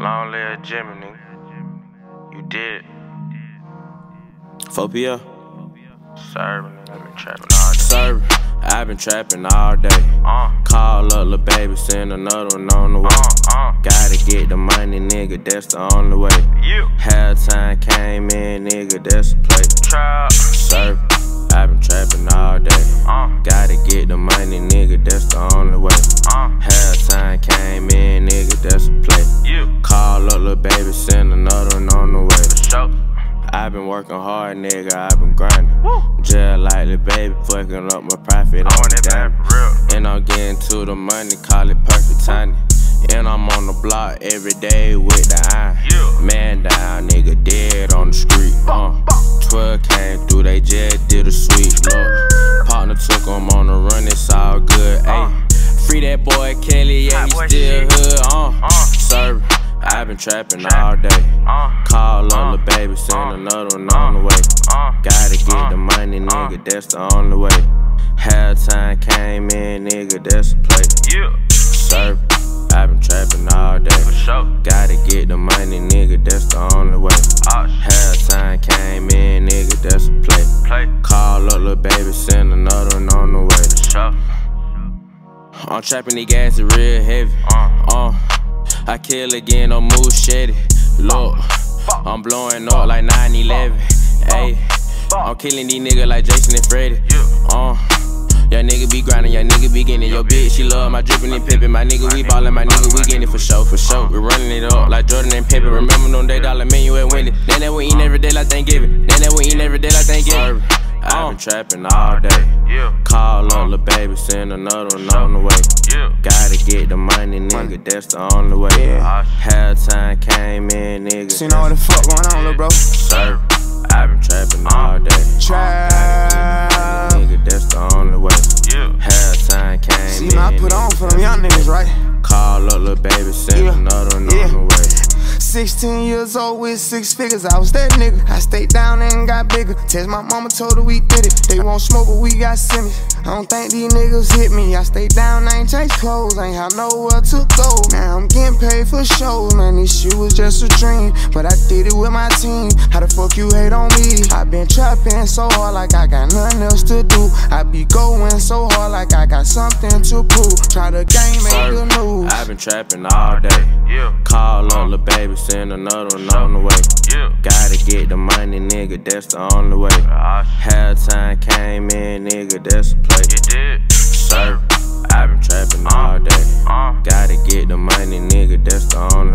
Long live nigga. You did. 4PL. Serving. I've been trapping all day. Serve. I've been trapping all day. Uh, Call up lil' baby, send another one on the way. uh, uh. Gotta get the money, nigga, that's the only way. You. Halftime came in, nigga, that's a play. Trap. Gotta get the money, nigga, that's the only way. uh. Halftime came in, nigga, that's a play. You. Call up lil' baby, send another one on the way. I've been working hard, nigga, I've been grinding. Woo. Just like the baby, fucking up my profit. I want bad for real. And I'm getting to the money, call it perfect timing. And I'm on the block every day with the iron. Yeah. Man down, nigga, dead on the street. That boy Kelly, yeah, he still hood. Uh, Uh. serve. I've been trapping all day. Uh, Call Uh. up the baby, send Uh. another one on the way. uh. Gotta get Uh. the money, nigga, Uh. that's the only way. Halftime came in, nigga, that's a play. You. Serve, I've been trapping all For day. sure. Gotta get the money, nigga, that's the only way. Halftime came in, nigga, that's a play. Play. Call up, the baby, send I'm trapping the gas, real heavy. Uh. Uh, I kill again, no move shitty. Look, I'm blowing up like 9 11. Ayy, I'm killing these niggas like Jason and Freddy. Uh, your nigga be grinding, your nigga be getting it. Your bitch, she love my drippin' and pippin'. My nigga, we ballin', my nigga, we getting it for sure, for sure. We running it up like Jordan and Pippen. Remember them day dollar menu at Wendy. Then that we eat every day like Thanksgiving. Then that we eat every day like Thanksgiving. I've been oh. trapping all day. You. Call up, lil' baby, send another one on the way. You. Gotta get the money, nigga, that's the only way. Yeah. Halftime came in, nigga. So you know what the fuck going on, little bro? Serve. I've been trapping all day. Uh, trap. Nigga, that's the only way. You. Halftime came See, in. man, I put on for them young niggas, right? Call up, little baby, send Yeah. another one Yeah. on the way. 16 years old with six figures, I was that nigga. I stayed down and got bigger. Test my mama told her we did it. They won't smoke, but we got semis. I don't think these niggas hit me. I stayed down, I ain't chase clothes, I ain't have nowhere to go. Now for sure, man. This shit was just a dream, but I did it with my team. How the fuck you hate on me? I been trapping so hard, like I got nothing else to do. I be going so hard, like I got something to prove. Try the game, make Serve. the news. I've been trapping all day. Yeah. Call up, the baby, send another one on the way. You. Gotta get the money, nigga, that's the only way. Shit. Halftime came in, nigga, that's the play. You did. Gotta get the money, nigga, that's the only